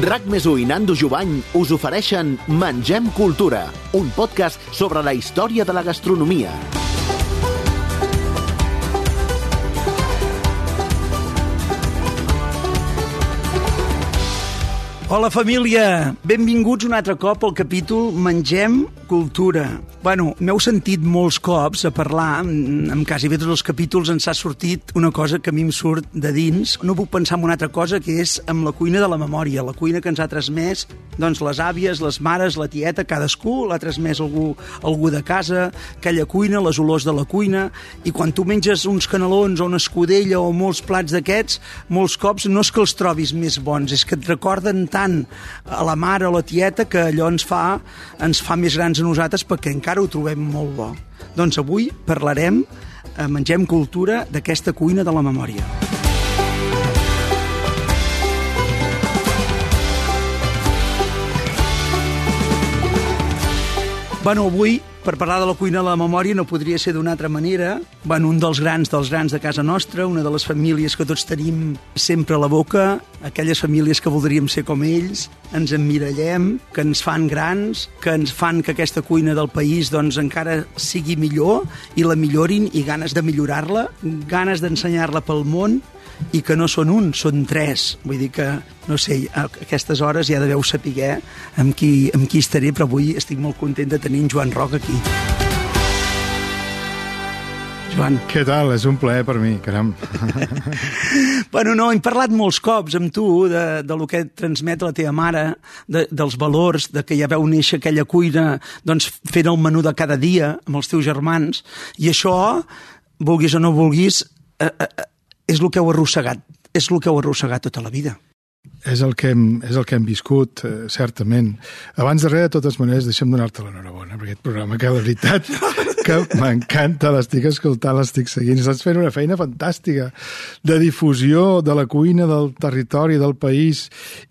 RAC més i Nando Jubany us ofereixen Mengem Cultura, un podcast sobre la història de la gastronomia. Hola família, benvinguts un altre cop al capítol Mengem Cultura. Bueno, m'heu sentit molts cops a parlar, en, en quasi bé tots els capítols ens ha sortit una cosa que a mi em surt de dins. No puc pensar en una altra cosa que és amb la cuina de la memòria, la cuina que ens ha transmès doncs, les àvies, les mares, la tieta, cadascú l'ha transmès algú, algú de casa, aquella cuina, les olors de la cuina, i quan tu menges uns canelons o una escudella o molts plats d'aquests, molts cops no és que els trobis més bons, és que et recorden tant a la mare o la tieta que allò ens fa, ens fa més grans a nosaltres perquè encara ho trobem molt bo. Doncs avui parlarem, a Mengem Cultura, d'aquesta cuina de la memòria. Bueno, avui per parlar de la cuina de la memòria no podria ser d'una altra manera. Bueno, un dels grans dels grans de casa nostra, una de les famílies que tots tenim sempre a la boca, aquelles famílies que voldríem ser com ells, ens emmirallem, que ens fan grans, que ens fan que aquesta cuina del país doncs, encara sigui millor i la millorin i ganes de millorar-la, ganes d'ensenyar-la pel món i que no són un, són tres. Vull dir que, no sé, a aquestes hores ja deveu saber amb qui, amb qui estaré, però avui estic molt content de tenir en Joan Roc aquí. Joan. Què tal? És un plaer per mi, caram. bueno, no, hem parlat molts cops amb tu de, de lo que transmet la teva mare, de, dels valors, de que ja veu néixer aquella cuina doncs, fent el menú de cada dia amb els teus germans, i això, vulguis o no vulguis, eh, eh, és el que heu arrossegat, és el que heu arrossegat tota la vida. És el que hem, és el que hem viscut, eh, certament. Abans de res, de totes maneres, deixa'm donar-te l'enhorabona per aquest programa, que la veritat que m'encanta, l'estic escoltant, l'estic seguint. Estàs fent una feina fantàstica de difusió de la cuina del territori, del país,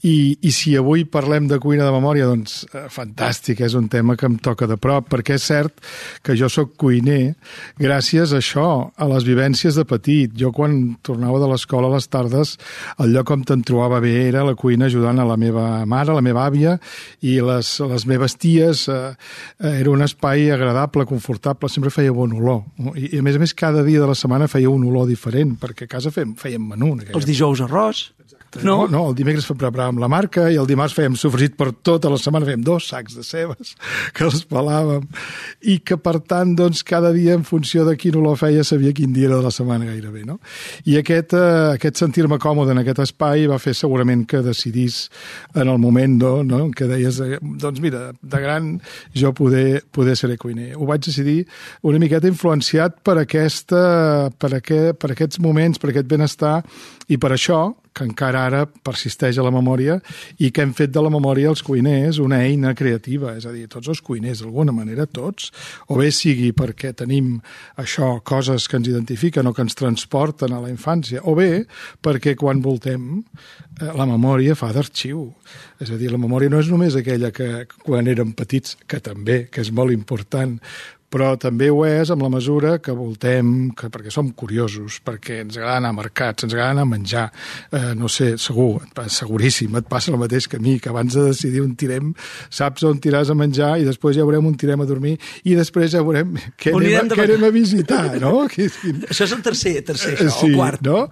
i, i si avui parlem de cuina de memòria, doncs eh, fantàstic, és un tema que em toca de prop, perquè és cert que jo sóc cuiner gràcies a això, a les vivències de petit. Jo quan tornava de l'escola a les tardes, el lloc on te'n trobava bé era la cuina ajudant a la meva mare, a la meva àvia i les, les meves ties. Eh, era un espai agradable, confortable, sempre feia bon olor. I, I a més a més cada dia de la setmana feia un olor diferent, perquè a casa fèiem, fèiem menú. Els dijous arròs. No, no, el dimecres preparàvem la marca i el dimarts fèiem sofregit per tota la setmana, fèiem dos sacs de cebes que els pelàvem i que, per tant, doncs, cada dia en funció de quin olor feia sabia quin dia era de la setmana gairebé, no? I aquest, eh, aquest sentir-me còmode en aquest espai va fer segurament que decidís en el moment no, no, que deies, eh, doncs mira, de gran jo poder, poder ser cuiner. Ho vaig decidir una miqueta influenciat per, aquesta, per, aquest, per aquests moments, per aquest benestar i per això que encara ara persisteix a la memòria i que hem fet de la memòria els cuiners una eina creativa, és a dir, tots els cuiners, d'alguna manera tots, o bé sigui perquè tenim això, coses que ens identifiquen o que ens transporten a la infància, o bé perquè quan voltem eh, la memòria fa d'arxiu. És a dir, la memòria no és només aquella que quan érem petits, que també, que és molt important, però també ho és amb la mesura que voltem, que, perquè som curiosos, perquè ens agrada anar a mercats, ens agrada anar a menjar, eh, no sé, segur, seguríssim, et passa el mateix que a mi, que abans de decidir on tirem, saps on tiràs a menjar i després ja veurem on tirem a dormir i després ja veurem què, anem, què anem a visitar, no? això és el tercer, tercer això, sí, el quart. No?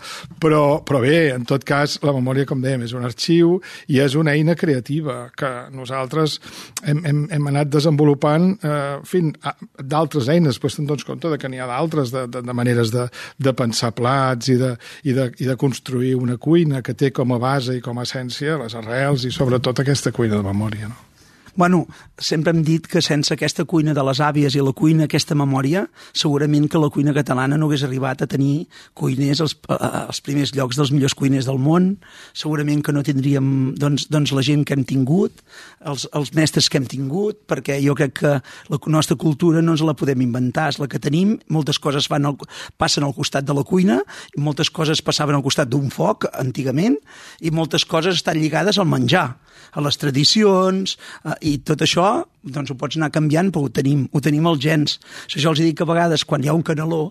Però, però bé, en tot cas, la memòria, com dèiem, és un arxiu i és una eina creativa que nosaltres hem, hem, hem anat desenvolupant eh, fins a, d'altres eines, però te'n dones compte de que n'hi ha d'altres, de, de, de maneres de, de pensar plats i de, i, de, i de construir una cuina que té com a base i com a essència les arrels i sobretot aquesta cuina de memòria. No? Bueno, sempre hem dit que sense aquesta cuina de les àvies i la cuina, aquesta memòria, segurament que la cuina catalana no hagués arribat a tenir cuiners als, als primers llocs dels millors cuiners del món, segurament que no tindríem doncs, doncs la gent que hem tingut, els, els mestres que hem tingut, perquè jo crec que la nostra cultura no ens la podem inventar, és la que tenim, moltes coses van al, passen al costat de la cuina, i moltes coses passaven al costat d'un foc, antigament, i moltes coses estan lligades al menjar, a les tradicions, i tot això doncs ho pots anar canviant, però ho tenim, ho tenim als gens. Jo els dic que a vegades quan hi ha un caneló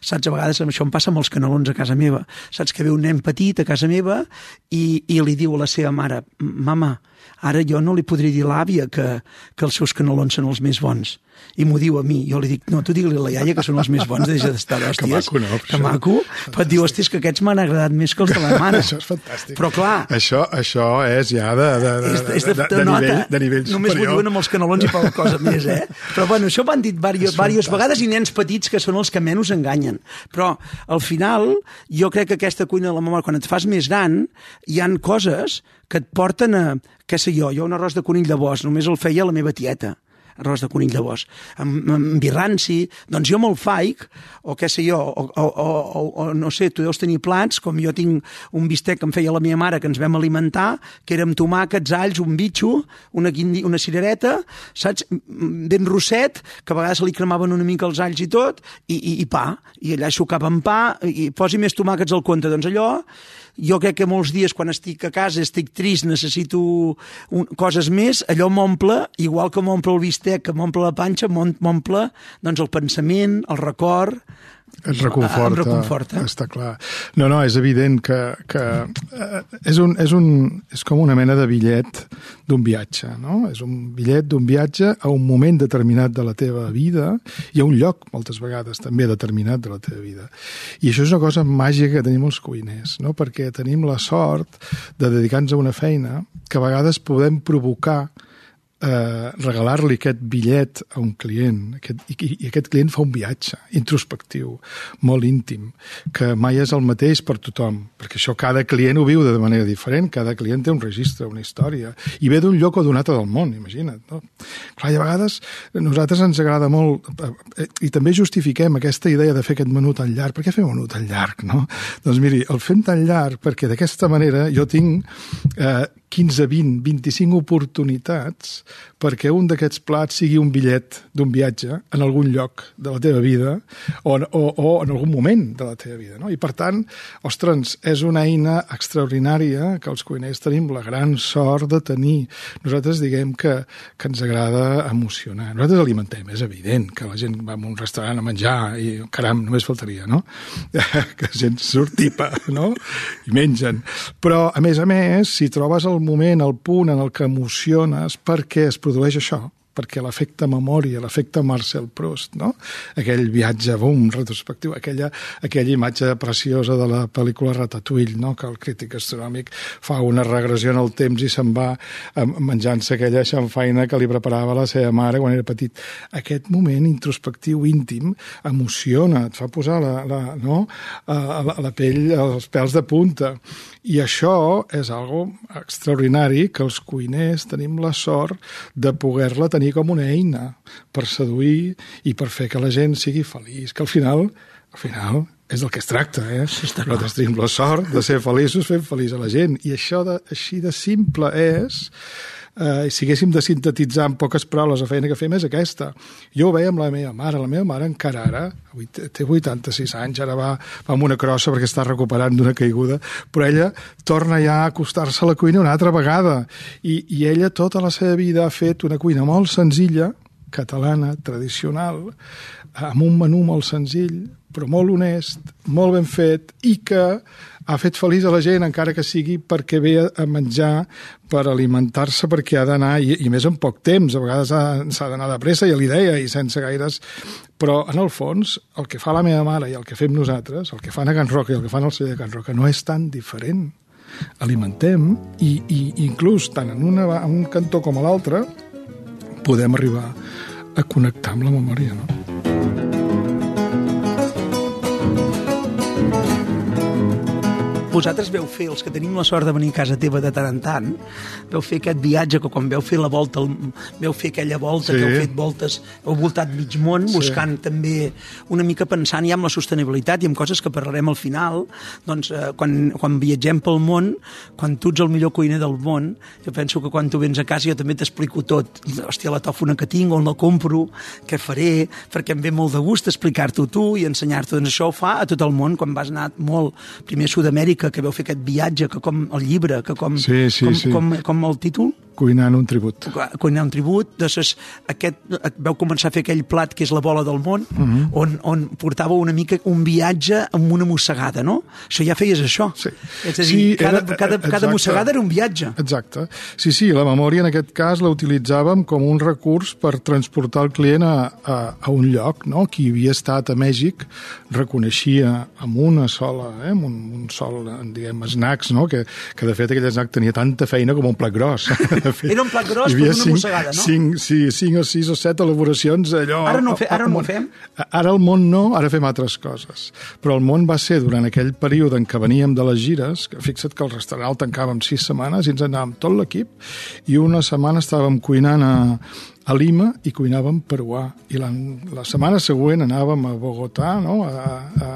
saps, a vegades això em passa amb els canelons a casa meva, saps que ve un nen petit a casa meva i, i li diu a la seva mare, mama, ara jo no li podré dir a l'àvia que, que els seus canelons són els més bons i m'ho diu a mi. Jo li dic, no, tu digue-li a la iaia que són els més bons, deixa d'estar d'hòsties. Que maco, no? Que maco. Però et diu, hòsties, que aquests m'han agradat més que els de la mare. això és fantàstic. Però clar... Això, això és ja de, de, de, és, és de, de, de, de, nota. nivell, de nivell Només superior. m'ho diuen amb els canelons i poca cosa més, eh? Però bueno, això m'han dit diverses, diverses vegades i nens petits que són els que menys enganyen. Però al final, jo crec que aquesta cuina de la mama, quan et fas més gran, hi han coses que et porten a, què sé jo, jo un arròs de conill de bosc, només el feia la meva tieta arròs de conill de bosc, amb, amb birranci, doncs jo me'l faig, o què sé jo, o, o, o, o no sé, tu deus tenir plats, com jo tinc un bistec que em feia la meva mare, que ens vam alimentar, que era amb tomàquets, alls, un bitxo, una, guindi, una cirereta, saps, ben rosset, que a vegades li cremaven una mica els alls i tot, i, i, i pa, i allà amb pa, i posi més tomàquets al compte, doncs allò, jo crec que molts dies quan estic a casa estic trist, necessito un, coses més, allò m'omple, igual que m'omple el bistec, que m'omple la panxa, m'omple doncs, el pensament, el record, et reconforta, em reconforta. Està clar. No, no, és evident que, que eh, és, un, és, un, és com una mena de bitllet d'un viatge, no? És un bitllet d'un viatge a un moment determinat de la teva vida i a un lloc, moltes vegades, també determinat de la teva vida. I això és una cosa màgica que tenim els cuiners, no? Perquè tenim la sort de dedicar-nos a una feina que a vegades podem provocar eh, regalar-li aquest bitllet a un client aquest, i, i aquest client fa un viatge introspectiu, molt íntim que mai és el mateix per tothom perquè això cada client ho viu de manera diferent cada client té un registre, una història i ve d'un lloc o d'un altre del món, imagina't no? clar, i a vegades a nosaltres ens agrada molt eh, i també justifiquem aquesta idea de fer aquest menú tan llarg per què fem un menú tan llarg, no? doncs miri, el fem tan llarg perquè d'aquesta manera jo tinc eh, 15, 20, 25 oportunitats perquè un d'aquests plats sigui un bitllet d'un viatge en algun lloc de la teva vida o, o, o en algun moment de la teva vida. No? I per tant, ostres, és una eina extraordinària que els cuiners tenim la gran sort de tenir. Nosaltres diguem que, que ens agrada emocionar. Nosaltres alimentem, és evident que la gent va a un restaurant a menjar i, caram, només faltaria, no? que la gent surt tipa, no? I mengen. Però, a més a més, si trobes el moment, el punt en el que emociones perquè es produeix això, perquè l'efecte memòria, l'efecte Marcel Proust, no? aquell viatge, bum, retrospectiu, aquella, aquella imatge preciosa de la pel·lícula Ratatouille, no? que el crític astronòmic fa una regressió en el temps i se'n va menjant-se aquella xamfaina que li preparava la seva mare quan era petit. Aquest moment introspectiu íntim emociona, et fa posar la, la, no? la, la pell, els pèls de punta. I això és algo extraordinari que els cuiners tenim la sort de poder-la tenir com una eina per seduir i per fer que la gent sigui feliç, que al final, al final és del que es tracta, eh? Nosaltres tenim la sort de ser feliços fent feliç a la gent. I això de, així de simple és eh, si haguéssim de sintetitzar en poques paraules la feina que fem és aquesta. Jo ho veia amb la meva mare, la meva mare encara ara, avui té té 86 anys, ara va, va amb una crossa perquè està recuperant d'una caiguda, però ella torna ja a acostar-se a la cuina una altra vegada. I, I ella tota la seva vida ha fet una cuina molt senzilla, catalana, tradicional, amb un menú molt senzill, però molt honest, molt ben fet i que ha fet feliç a la gent encara que sigui perquè ve a menjar per alimentar-se perquè ha d'anar, i, i més en poc temps, a vegades s'ha d'anar de pressa, ja li deia, i sense gaires... Però, en el fons, el que fa la meva mare i el que fem nosaltres, el que fan a Can Roca i el que fan al celler de Can Roca, no és tan diferent. Alimentem i, i inclús tant en, una, en un cantó com a l'altre podem arribar a connectar amb la memòria, no? Vosaltres veu fer, els que tenim la sort de venir a casa teva de tant en tant, veu fer aquest viatge que quan veu fer la volta, veu fer aquella volta Sí. que heu fet voltes, heu voltat mig món, Sí. buscant també una mica pensant ja en la sostenibilitat i en coses que parlarem al final, doncs eh, quan, quan viatgem pel món, quan tu ets el millor cuiner del món, jo penso que quan tu vens a casa jo també t'explico tot. Hòstia, la tòfona que tinc, on la compro, què faré, perquè em ve molt de gust explicar-t'ho tu i ensenyar-t'ho. Doncs això ho fa a tot el món, quan vas anar molt, primer a Sud-amèrica, que veu fer aquest viatge, que com el llibre, que com, Sí, sí, com, sí. com, com el títol, cuinant un tribut. Cuinar un tribut, després aquest, veu començar a fer aquell plat que és la bola del món, Mhm. -huh. on, on portava una mica un viatge amb una mossegada, no? Això ja feies això. Sí. És a dir, Sí, cada, era- cada, cada exacte. mossegada era un viatge. Exacte. Sí, sí, la memòria en aquest cas la utilitzàvem com un recurs per transportar el client a, a, a un lloc, no? Qui havia estat a Mèxic reconeixia amb una sola, eh, amb un, un sol, diguem, snacks, no? Que, que de fet aquell snack tenia tanta feina com un plat gros. De fet, Era un plat gros per una cinc, mossegada, no? Cinc, sí, cinc o sis o set elaboracions allò... Ara no fe- ara no ho fem? Ara el món no, ara fem altres coses. Però el món va ser durant aquell període en què veníem de les gires, que fixa't que el restaurant el tancàvem sis setmanes i ens anàvem tot l'equip, i una setmana estàvem cuinant a, a Lima i cuinàvem peruà. I la, la setmana següent anàvem a Bogotà no? a, a,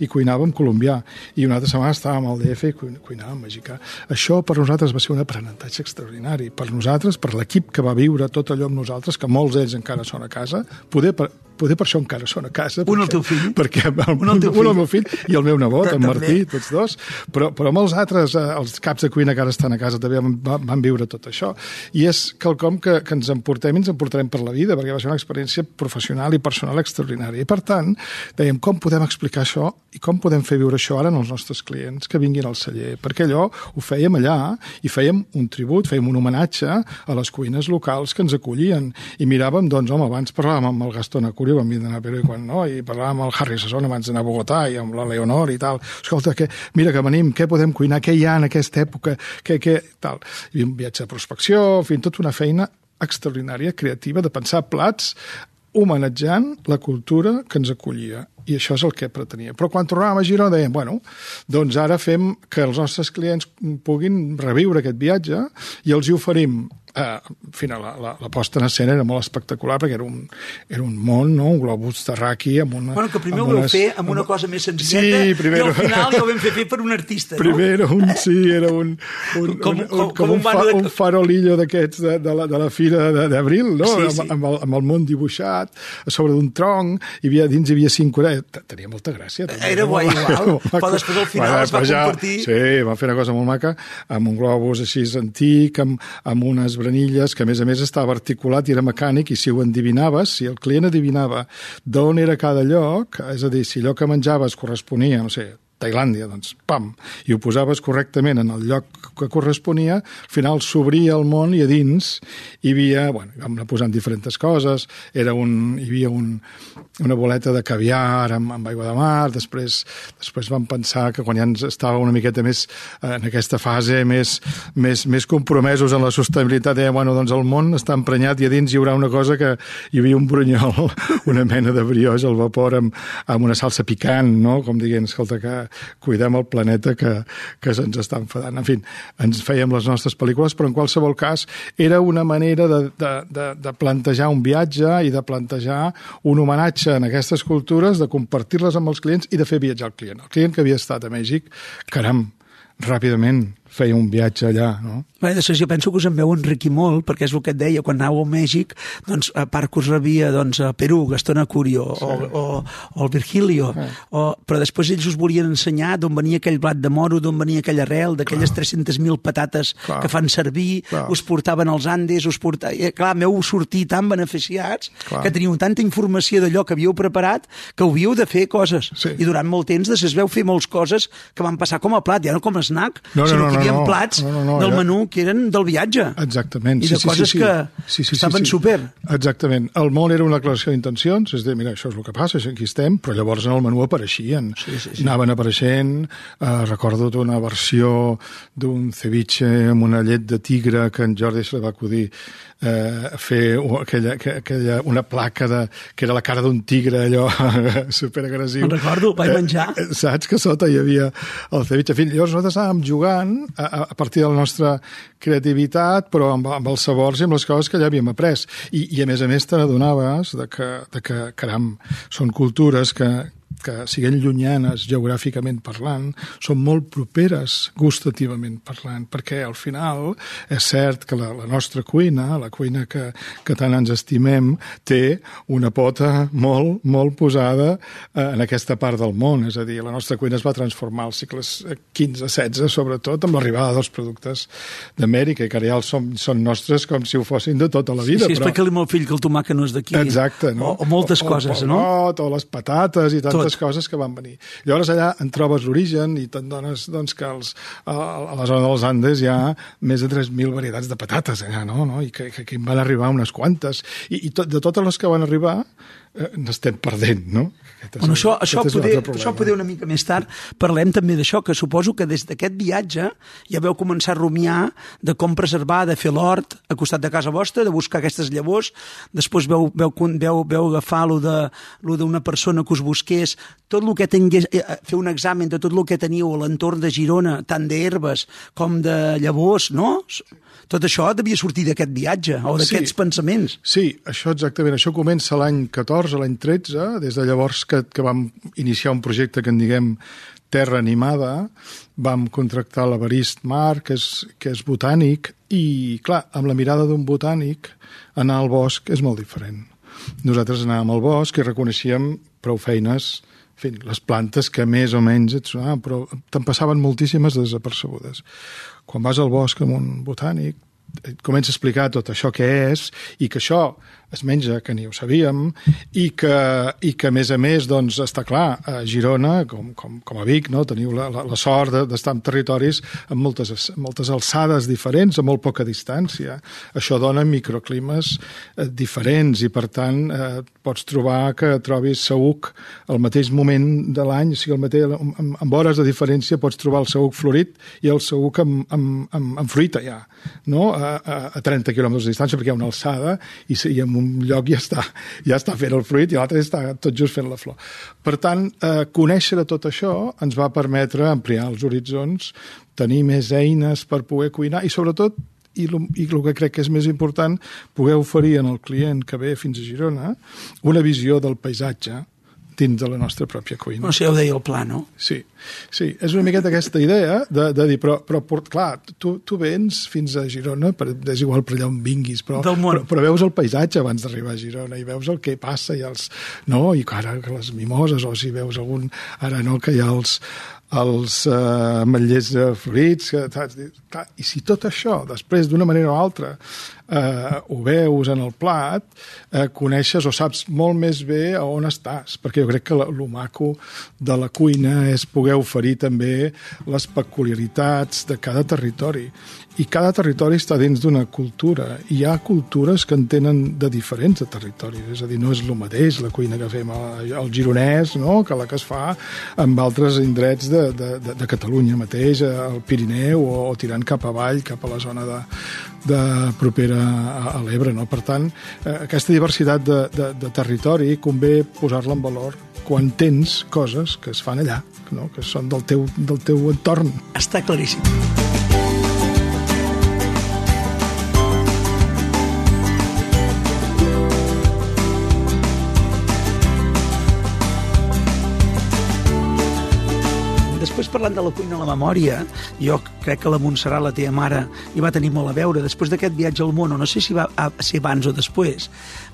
i cuinàvem colombià. I una altra setmana estàvem al DF i cuin- cuinàvem mexicà. Això per nosaltres va ser un aprenentatge extraordinari. Per nosaltres, per l'equip que va viure tot allò amb nosaltres, que molts d'ells encara són a casa, poder per, poder per això encara són a casa. Un perquè- teu fill? Perquè el, Un el teu un el fill? meu fill i el meu nebot, en. Martí, tots dos. Però, però molts altres, eh, els caps de cuina que ara estan a casa, també van, van viure tot això. I és quelcom que, que ens emportem i ens emportarem per la vida, perquè va ser una experiència professional i personal extraordinària. I per tant, dèiem, com podem explicar això i com podem fer viure això ara als nostres clients que vinguin al celler? Perquè allò ho fèiem allà i fèiem un tribut, fèiem un homenatge a les cuines locals que ens acollien. I miràvem, doncs, home, abans parlàvem amb el Gastón Acurio, vam vindre a Perú i quan no, i parlàvem amb el Harry Sasson abans d'anar a Bogotà i amb la Leonor i tal. Escolta, que, mira que venim, què podem cuinar, què hi ha en aquesta època, què, què, tal. I un viatge de prospecció, en fi, tota una feina extraordinària, creativa, de pensar plats homenatjant la cultura que ens acollia i això és el que pretenia. Però quan tornàvem a Girona dèiem, bueno, doncs ara fem que els nostres clients puguin reviure aquest viatge i els hi oferim eh, en fi, la, la, la posta en escena era molt espectacular perquè era un, era un món, no? un globus terraqui amb una... Bueno, que primer ho amb vau fer amb una cosa més senzilleta Sí, primer... i al final ja ho vam fer fer per un artista, no? Primer era un, sí, era un, un, Com- un, com- un, com com un, fa, de- un farolillo d'aquests de, de, la, de la fira d'abril, no? Sí, amb, sí. amb, el, amb el món dibuixat, a sobre d'un tronc, hi havia, dins hi havia cinc orelles. Tenia molta gràcia. també, Era guai, igual, però després al final es va després convertir- Sí, va fer una cosa molt maca, amb un globus així antic, amb, amb unes branilles, que a més a més estava articulat i era mecànic, i si ho endevinaves, si el client adivinava d'on era cada lloc, és a dir, si allò que menjaves corresponia, no sé, Tailàndia, doncs, pam, i ho posaves correctament en el lloc que corresponia, al final s'obria el món i a dins hi havia, bueno, vam anar posant diferents coses, era un, hi havia un, una boleta de caviar amb, amb aigua de mar, després, després vam pensar que quan ja ens estava una miqueta més eh, en aquesta fase més, més, més compromesos en la sostenibilitat, deia, bueno, doncs el món està emprenyat i a dins hi haurà una cosa que hi havia un brunyol, una mena de brioix al vapor amb, amb una salsa picant, no? com dient, escolta, que cuidem el planeta que, que se'ns està enfadant. En fi, ens fèiem les nostres pel·lícules, però en qualsevol cas era una manera de, de, de, de plantejar un viatge i de plantejar un homenatge en aquestes cultures, de compartir-les amb els clients i de fer viatjar el client. El client que havia estat a Mèxic, caram, ràpidament feia un viatge allà, no? Bé, després jo penso que us en veu enriquir molt, perquè és el que et deia, quan anàveu a Mèxic, doncs a part que us rebia doncs, a Perú, Gastón Acurio, sí. o, o, o el Virgilio, sí. o, però després ells us volien ensenyar d'on venia aquell blat de moro, d'on venia aquella arrel, d'aquelles 300.000 patates Clar. que fan servir, Clar. us portaven als Andes, us portaven... Eh, clar, m'heu sortit tan beneficiats Clar. que teníeu tanta informació d'allò que havíeu preparat que havíeu de fer coses. Sí. I durant molt temps després veu fer moltes coses que van passar com a plat, ja no com a snack, No, no, sinó no, que havia no, plats No, no, no, del era- menú que eren del viatge. Exactament. I de coses que estaven super. Exactament. El món era una declaració d'intencions, és dir, mira, això és el que passa, aquí estem, però llavors en el menú apareixien. Sí, sí, sí. Anaven apareixent, eh, recordo una versió d'un ceviche amb una llet de tigre que en Jordi se li va acudir eh, fer aquella, que- aquella, una placa de, que era la cara d'un tigre, allò superagressiu. Me'n recordo, vaig menjar. Eh, saps que sota hi havia el ceviche. En fi, llavors nosaltres anàvem jugant a, a- partir de la nostra creativitat, però amb, amb els sabors i amb les coses que ja havíem après. I, i a més a més te de que, de que, caram, són cultures que, que siguin llunyanes geogràficament parlant, són molt properes gustativament parlant, perquè al final és cert que la, la nostra cuina, la cuina que, que tant ens estimem, té una pota molt, molt posada eh, en aquesta part del món, és a dir, la nostra cuina es va transformar als segles 15-16, sobretot amb l'arribada dels productes d'Amèrica, i que ara ja són, són nostres com si ho fossin de tota la vida. Sí, sí però... explica-li al meu fill que el tomàquet no és d'aquí. Exacte, no? O, o moltes o, coses, o, no? O, o les patates i tantes Tot. coses que van venir. Llavors allà en trobes l'origen i te'n dones doncs, que els, a, a la zona dels Andes hi ha més de 3.000 varietats de patates allà, no? no? I que, que, que en van arribar unes quantes. I, i tot, de totes les que van arribar n'estem perdent, no? Aquest és Bueno, això, això, poder, això poder una mica més tard parlem també d'això, que suposo que des d'aquest viatge ja veu començar a rumiar de com preservar, de fer l'hort a costat de casa vostra, de buscar aquestes llavors, després veu, veu, veu, veu agafar lo de lo d'una persona que us busqués, tot el que tingués, eh, fer un examen de tot el que teníeu a l'entorn de Girona, tant d'herbes com de llavors, no? Tot això devia sortir d'aquest viatge o d'aquests Sí. pensaments. Sí, això exactament. Això comença l'any 14, l'any 13, des de llavors que, que vam iniciar un projecte que en diguem Terra Animada, vam contractar l'Avarist Mar, que és, que és botànic, i, clar, amb la mirada d'un botànic, anar al bosc és molt diferent. Nosaltres anàvem al bosc i reconeixíem prou feines en fi, les plantes que més o menys et sonaven, però te'n passaven moltíssimes desapercebudes. Quan vas al bosc amb un botànic, comença a explicar tot això que és i que això es menja, que ni ho sabíem, i que, i que a més a més, doncs, està clar, a Girona, com, com, com a Vic, no? teniu la, la, la sort de- d'estar en territoris amb moltes, moltes alçades diferents, a molt poca distància. Això dona microclimes eh, diferents i, per tant, eh, pots trobar que trobis saüc al mateix moment de l'any, o sigui, al mateix, amb, amb hores de diferència pots trobar el saüc florit i el saüc amb, amb, amb, amb fruita ja, no? a, a, a 30 quilòmetres de distància, perquè hi ha una alçada i, i en un lloc ja està, ja està fent el fruit i l'altre està tot just fent la flor. Per tant, eh, conèixer tot això ens va permetre ampliar els horitzons, tenir més eines per poder cuinar i, sobretot, i el, i el que crec que és més important, poder oferir el client que ve fins a Girona una visió del paisatge dins de la nostra pròpia cuina. No sé, ho deia el pla, no? Sí, sí, és una miqueta aquesta idea de, de dir, però, però clar, tu, tu vens fins a Girona, per, és igual per allà on vinguis, però, però, però veus el paisatge abans d'arribar a Girona i veus el que passa i els... No, i ara les mimoses, o si veus algun... Ara no, que hi ha els, els uh, ametllers florits, que? Clar, i si tot això, després d'una manera o altra, eh, ho veus en el plat, eh, coneixes o saps molt més bé a on estàs, perquè jo crec que lo maco de la cuina és poder oferir també les peculiaritats de cada territori. I cada territori està dins d'una cultura. I hi ha cultures que en tenen de diferents de territoris. És a dir, no és el mateix la cuina que fem al Gironès no? que la que es fa en altres indrets de, de, de, de Catalunya mateix, al Pirineu o, o tirant cap avall, cap a la zona de, de propera a, a l'Ebre. No? Per tant, eh, aquesta diversitat de, de, de territori convé posar-la en valor quan tens coses que es fan allà, no? que són del teu, del teu entorn. Està claríssim. Parlant de la cuina a la memòria, jo crec que la Montserrat, la teva mare, hi va tenir molt a veure. Després d'aquest viatge al món, o no sé si va a ser abans o després,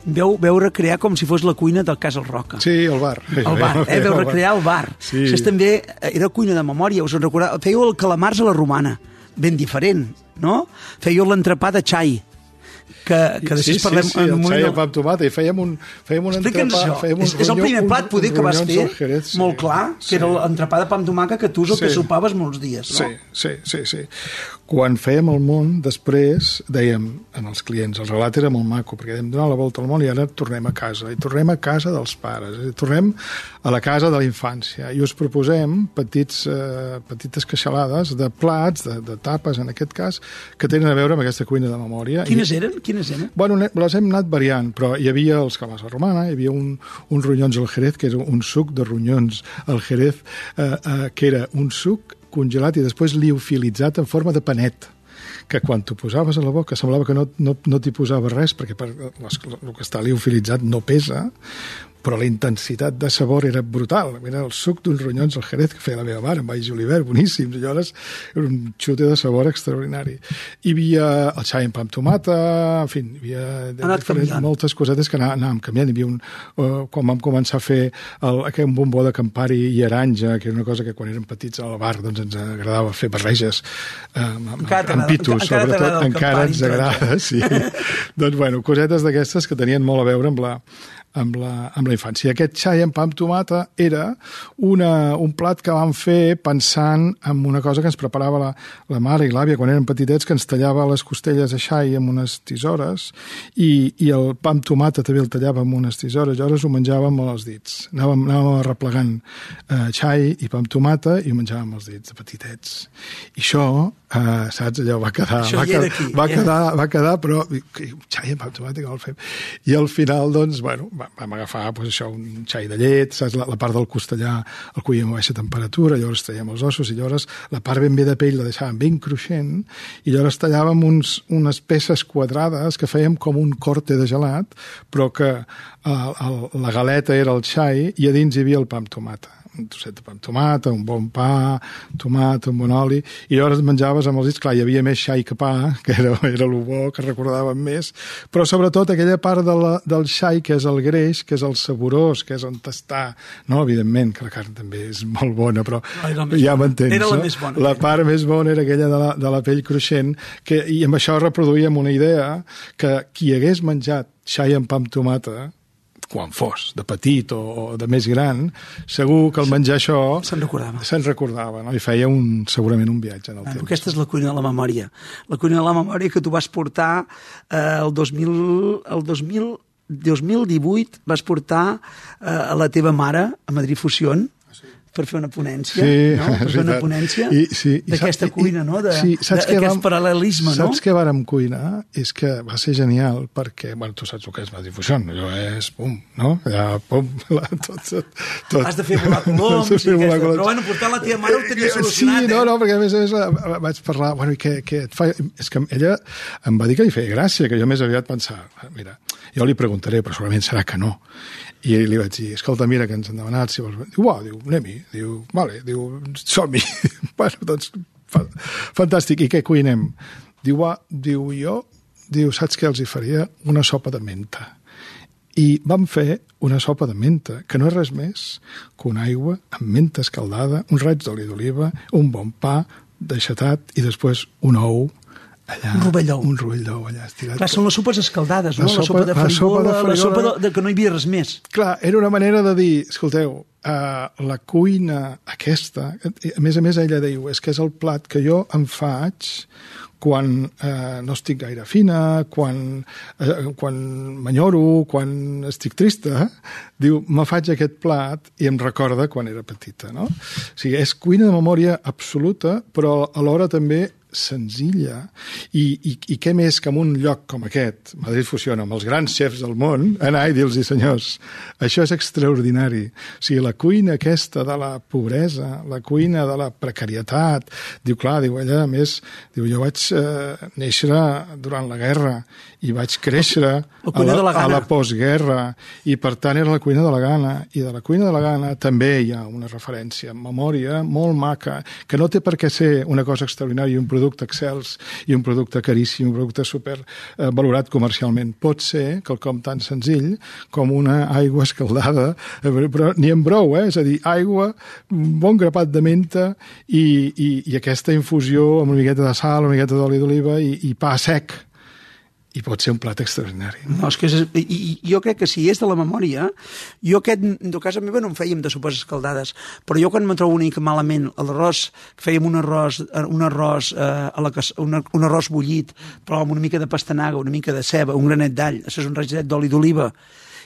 veu, veu recrear com si fos la cuina del Cas al Roca. Sí, el bar. El bar, eh? Veu recrear el bar. Sí. Això és també era cuina de memòria, us en recordeu? Fèieu el calamars a la romana, ben diferent, no? Fèieu l'entrepà de xai, que, que després sí, parlem sí, sí, en un el xai amb tomata i fèiem un, fèiem un entrepà, això. fèiem un És, és el ronyó- primer plat, poder, que vas fer, Jerez, sí. molt clar, que era l'entrepà de pa amb tomàquet que tu és el que Sí. sopaves molts dies, no? Sí, sí, sí, sí. Quan fèiem el món, després dèiem en els clients, el relat era molt maco, perquè hem donat la volta al món i ara tornem a casa, i tornem a casa dels pares, i tornem a la casa de la infància, i us proposem petits, eh, petites queixalades de plats, de, de tapes en aquest cas, que tenen a veure amb aquesta cuina de memòria. Quines I, eren? Quines eren? Bueno, les hem anat variant, però hi havia els calés a romana, hi havia un, un ronyons al jerez, que era un suc de ronyons al jerez, eh, eh, que era un suc congelat i després liofilitzat en forma de panet que quan t'ho posaves a la boca semblava que no, no, no t'hi posava res perquè per, les, el que està liofilitzat no pesa però la intensitat de sabor era brutal. Era el suc d'uns ronyons al Jerez que feia la meva mare, amb Baix Julivert, boníssims. Llavors era un xute de sabor extraordinari. Hi havia el xai amb pa amb tomata, en fi, hi havia diferents, moltes cosetes que anàvem canviant. Hi havia un, uh, quan vam començar a fer el, aquest bombó de Campari i aranja, que era una cosa que quan érem petits al bar doncs ens agradava fer barreges eh, amb, amb pitos, encara sobretot. Encara ens agrada, sí. doncs, bueno, cosetes d'aquestes que tenien molt a veure amb la, amb la, amb la infància. Aquest xai amb pa amb tomata era una, un plat que vam fer pensant en una cosa que ens preparava la, la mare i l'àvia quan eren petitets, que ens tallava les costelles de xai amb unes tisores i, i el pa amb tomata també el tallava amb unes tisores, llavors ho menjàvem amb els dits. Anàvem, anàvem arreplegant eh, xai i pa amb tomata i ho menjàvem amb els dits de petitets. I això, eh, saps, allò va quedar... Això va, quedar, va, quedar, va quedar, però xai amb pa amb tomata, com el fem? I al final, doncs, bueno, vam agafar pues, això, un xai de llet, saps? La, la part del costellà el cuíem a baixa temperatura, llavors traiem els ossos i llavors la part ben bé de pell la deixàvem ben cruixent i llavors tallàvem uns, unes peces quadrades que fèiem com un corte de gelat, però que el, el, la galeta era el xai i a dins hi havia el pa amb tomata un trosset de pa amb tomata, un bon pa, tomata, un bon oli, i llavors menjaves amb els dits, clar, hi havia més xai que pa, que era, era el bo, que recordàvem més, però sobretot aquella part de la, del xai que és el greix, que és el saborós, que és on està, no, evidentment, que la carn també és molt bona, però no, ja m'entens, Era la no? més bona. La part més bona era aquella de la, de la pell cruixent, que, i amb això reproduïem una idea que qui hagués menjat xai amb pa amb tomata, quan fos, de petit o, o de més gran, segur que al menjar això... Se'n recordava. Se'n recordava, no? I feia un, segurament un viatge en el bueno, temps. Aquesta és la cuina de la memòria. La cuina de la memòria que tu vas portar eh, el 2000... El 2000 2018 vas portar eh, a la teva mare a Madrid Fusió per fer una ponència, sí, no? Per fer una ponència I, sí, d'aquesta cuina, no? De, sí, saps de, vam, paral·lelisme, saps no? Saps què vàrem cuinar? És que va ser genial, perquè, bueno, tu saps el que és la difusió, allò és, pum, no? Allà, pum, la, tot, tot. Has de fer volar coloms, i aquesta, coloms. però bueno, portar la teva mare ho tenia solucionat, sí, eh? no, no, perquè a més a més vaig parlar, bueno, i què, què et fa? És que ella em va dir que li feia gràcia, que jo més aviat pensava, mira, jo li preguntaré, però segurament serà que no. I li vaig dir, escolta, mira que ens han demanat, si vols... Diu, uau, diu, anem-hi. Diu, vale, diu, som-hi. bueno, doncs, fa, fantàstic. I què cuinem? Diu, uah, diu, jo, diu, saps què els hi faria? Una sopa de menta. I vam fer una sopa de menta, que no és res més que una aigua amb menta escaldada, un raig d'oli d'oliva, un bon pa deixatat i després un ou allà, un rovell d'ou. Un rovell d'ou allà estirat. Clar, són les sopes escaldades, no? La La sopa, sopa- de la sopa farigola, de la farigola- sopa de, de que no hi havia res més. Clar, era una manera de dir, escolteu, uh, la cuina aquesta, a més a més ella diu, és que és el plat que jo em faig quan eh, no estic gaire fina, quan, eh, quan m'enyoro, quan estic trista, diu, me faig aquest plat i em recorda quan era petita, no? O sigui, és cuina de memòria absoluta, però alhora també senzilla. I, i, i què més que en un lloc com aquest, Madrid funciona amb els grans xefs del món, anar i dir-los senyors, això és extraordinari. O sigui, la cuina aquesta de la pobresa la cuina de la precarietat diu, clar, diu ella a més diu, jo vaig eh, néixer durant la guerra i vaig créixer La a la, la a la postguerra. I per tant era la cuina de la gana. I de la cuina de la gana també hi ha una referència en memòria molt maca que no té per què ser una cosa extraordinària un producte excels i un producte caríssim un producte super eh, valorat comercialment. Pot ser quelcom tan senzill com una aigua escaldada eh, però ni en brou, eh? és a dir, aigua un bon grapat de menta i, i, i aquesta infusió amb una miqueta de sal, una miqueta d'oli d'oliva i, i pa sec i pot ser un plat extraordinari. No, és que és, i, jo crec que si és de la memòria, jo aquest, de casa meva no en fèiem de sopes escaldades, però jo quan me trobo una mica malament l'arròs, fèiem un arròs, un arròs, eh, a la, un, un arròs bullit, però amb una mica de pastanaga, una mica de ceba, un granet d'all, això és un ragetet d'oli d'oliva,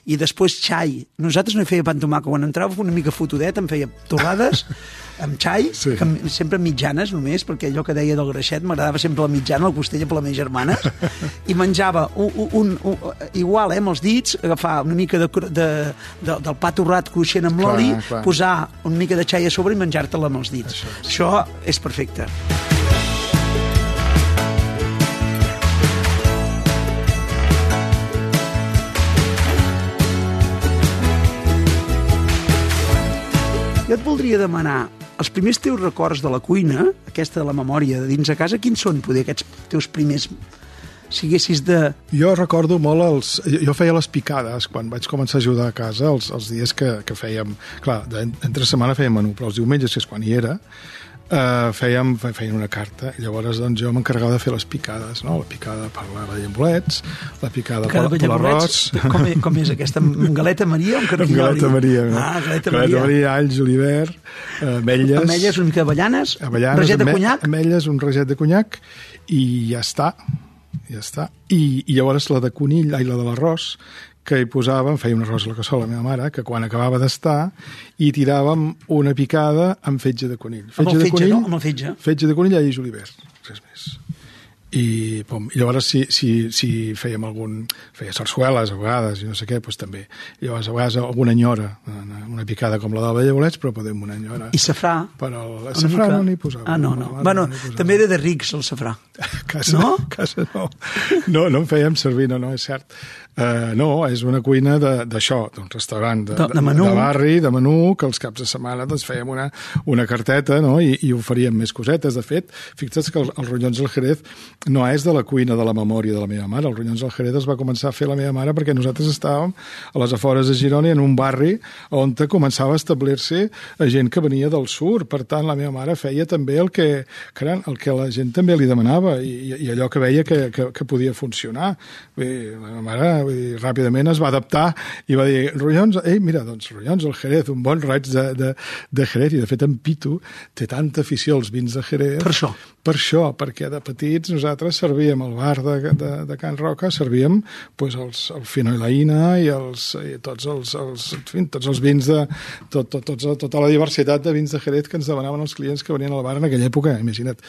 i després xai. Nosaltres no hi feia pa amb tomàquet, quan entrava una mica fotudet em feia torrades amb xai, Sí. que em- sempre mitjanes només, perquè allò que deia del greixet m'agradava sempre la mitjana, la costella per les meves germanes, i menjava un, un, un, un, igual, eh, amb els dits, agafar una mica de, de, de, del pa torrat cruixent amb l'oli, posar una mica de xai a sobre i menjar-te-la amb els dits. Això, sí. Això és perfecte. Voldria demanar els primers teus records de la cuina, aquesta de la memòria de dins a casa, quins són, poder, aquests teus primers si haguessis de... Jo recordo molt els... Jo feia les picades quan vaig començar a ajudar a casa, els, els dies que, que fèiem... Clar, entre setmana fèiem menú, però els diumenges, que és quan hi era, eh, fèiem, feien una carta i llavors doncs, jo m'encarregava de fer les picades no? la picada per la llambolets la picada, picada per, per l'arròs com, és, com és aquesta? galeta Maria o un carnioli? galeta Maria no? ah, galeta, galeta Maria. Maria, alls, julivert eh, ametlles ametlles, una mica d'avellanes avellanes, reget de conyac ametlles, un reget de conyac i ja està ja està. I, i llavors la de conill, ai, la de l'arròs, que hi posàvem, feia un arròs a la cassola la meva mare, que quan acabava d'estar, hi tiràvem una picada amb fetge de conill. Fetge amb el fetge, de conill, no? Amb el fetge. Fetge de conill i julivert, res més. I, pom, i llavors si, si, si fèiem algun feia sarsueles a vegades i no sé què, doncs també. Llavors a vegades alguna enyora una picada com la del Bolets però podem una enyora. I safrà? però el safrà mica... no n'hi posava. Ah no, no, no bueno, no també era de rics el safrà. Casa, no? casa no. No, no en fèiem servir, no, no, és cert Uh, no, és una cuina d'això, d'un restaurant de, de, de, menú. de barri, de menú, que els caps de setmana doncs, fèiem una, una carteta no? I, i oferíem més cosetes. De fet, fixa't que els, els ronyons del Jerez no és de la cuina de la memòria de la meva mare. Els ronyons del Jerez es va començar a fer la meva mare perquè nosaltres estàvem a les afores de Girona en un barri on començava a establir-se gent que venia del sur. Per tant, la meva mare feia també el que, caram, el que la gent també li demanava i, i allò que veia que, que, que podia funcionar. Bé, la meva mare vull dir, ràpidament es va adaptar i va dir, ronyons, ei, mira, doncs ronyons, el Jerez, un bon raig de, de, de Jerez, i de fet en Pitu té tanta afició als vins de Jerez. Per això. Per això, perquè de petits nosaltres servíem al bar de, de, de Can Roca, servíem pues, els, el finoilaïna i, els, i tots, els, els, fi, tots els vins de... Tot, tot, tots, tota la diversitat de vins de Jerez que ens demanaven els clients que venien al bar en aquella època, imagina't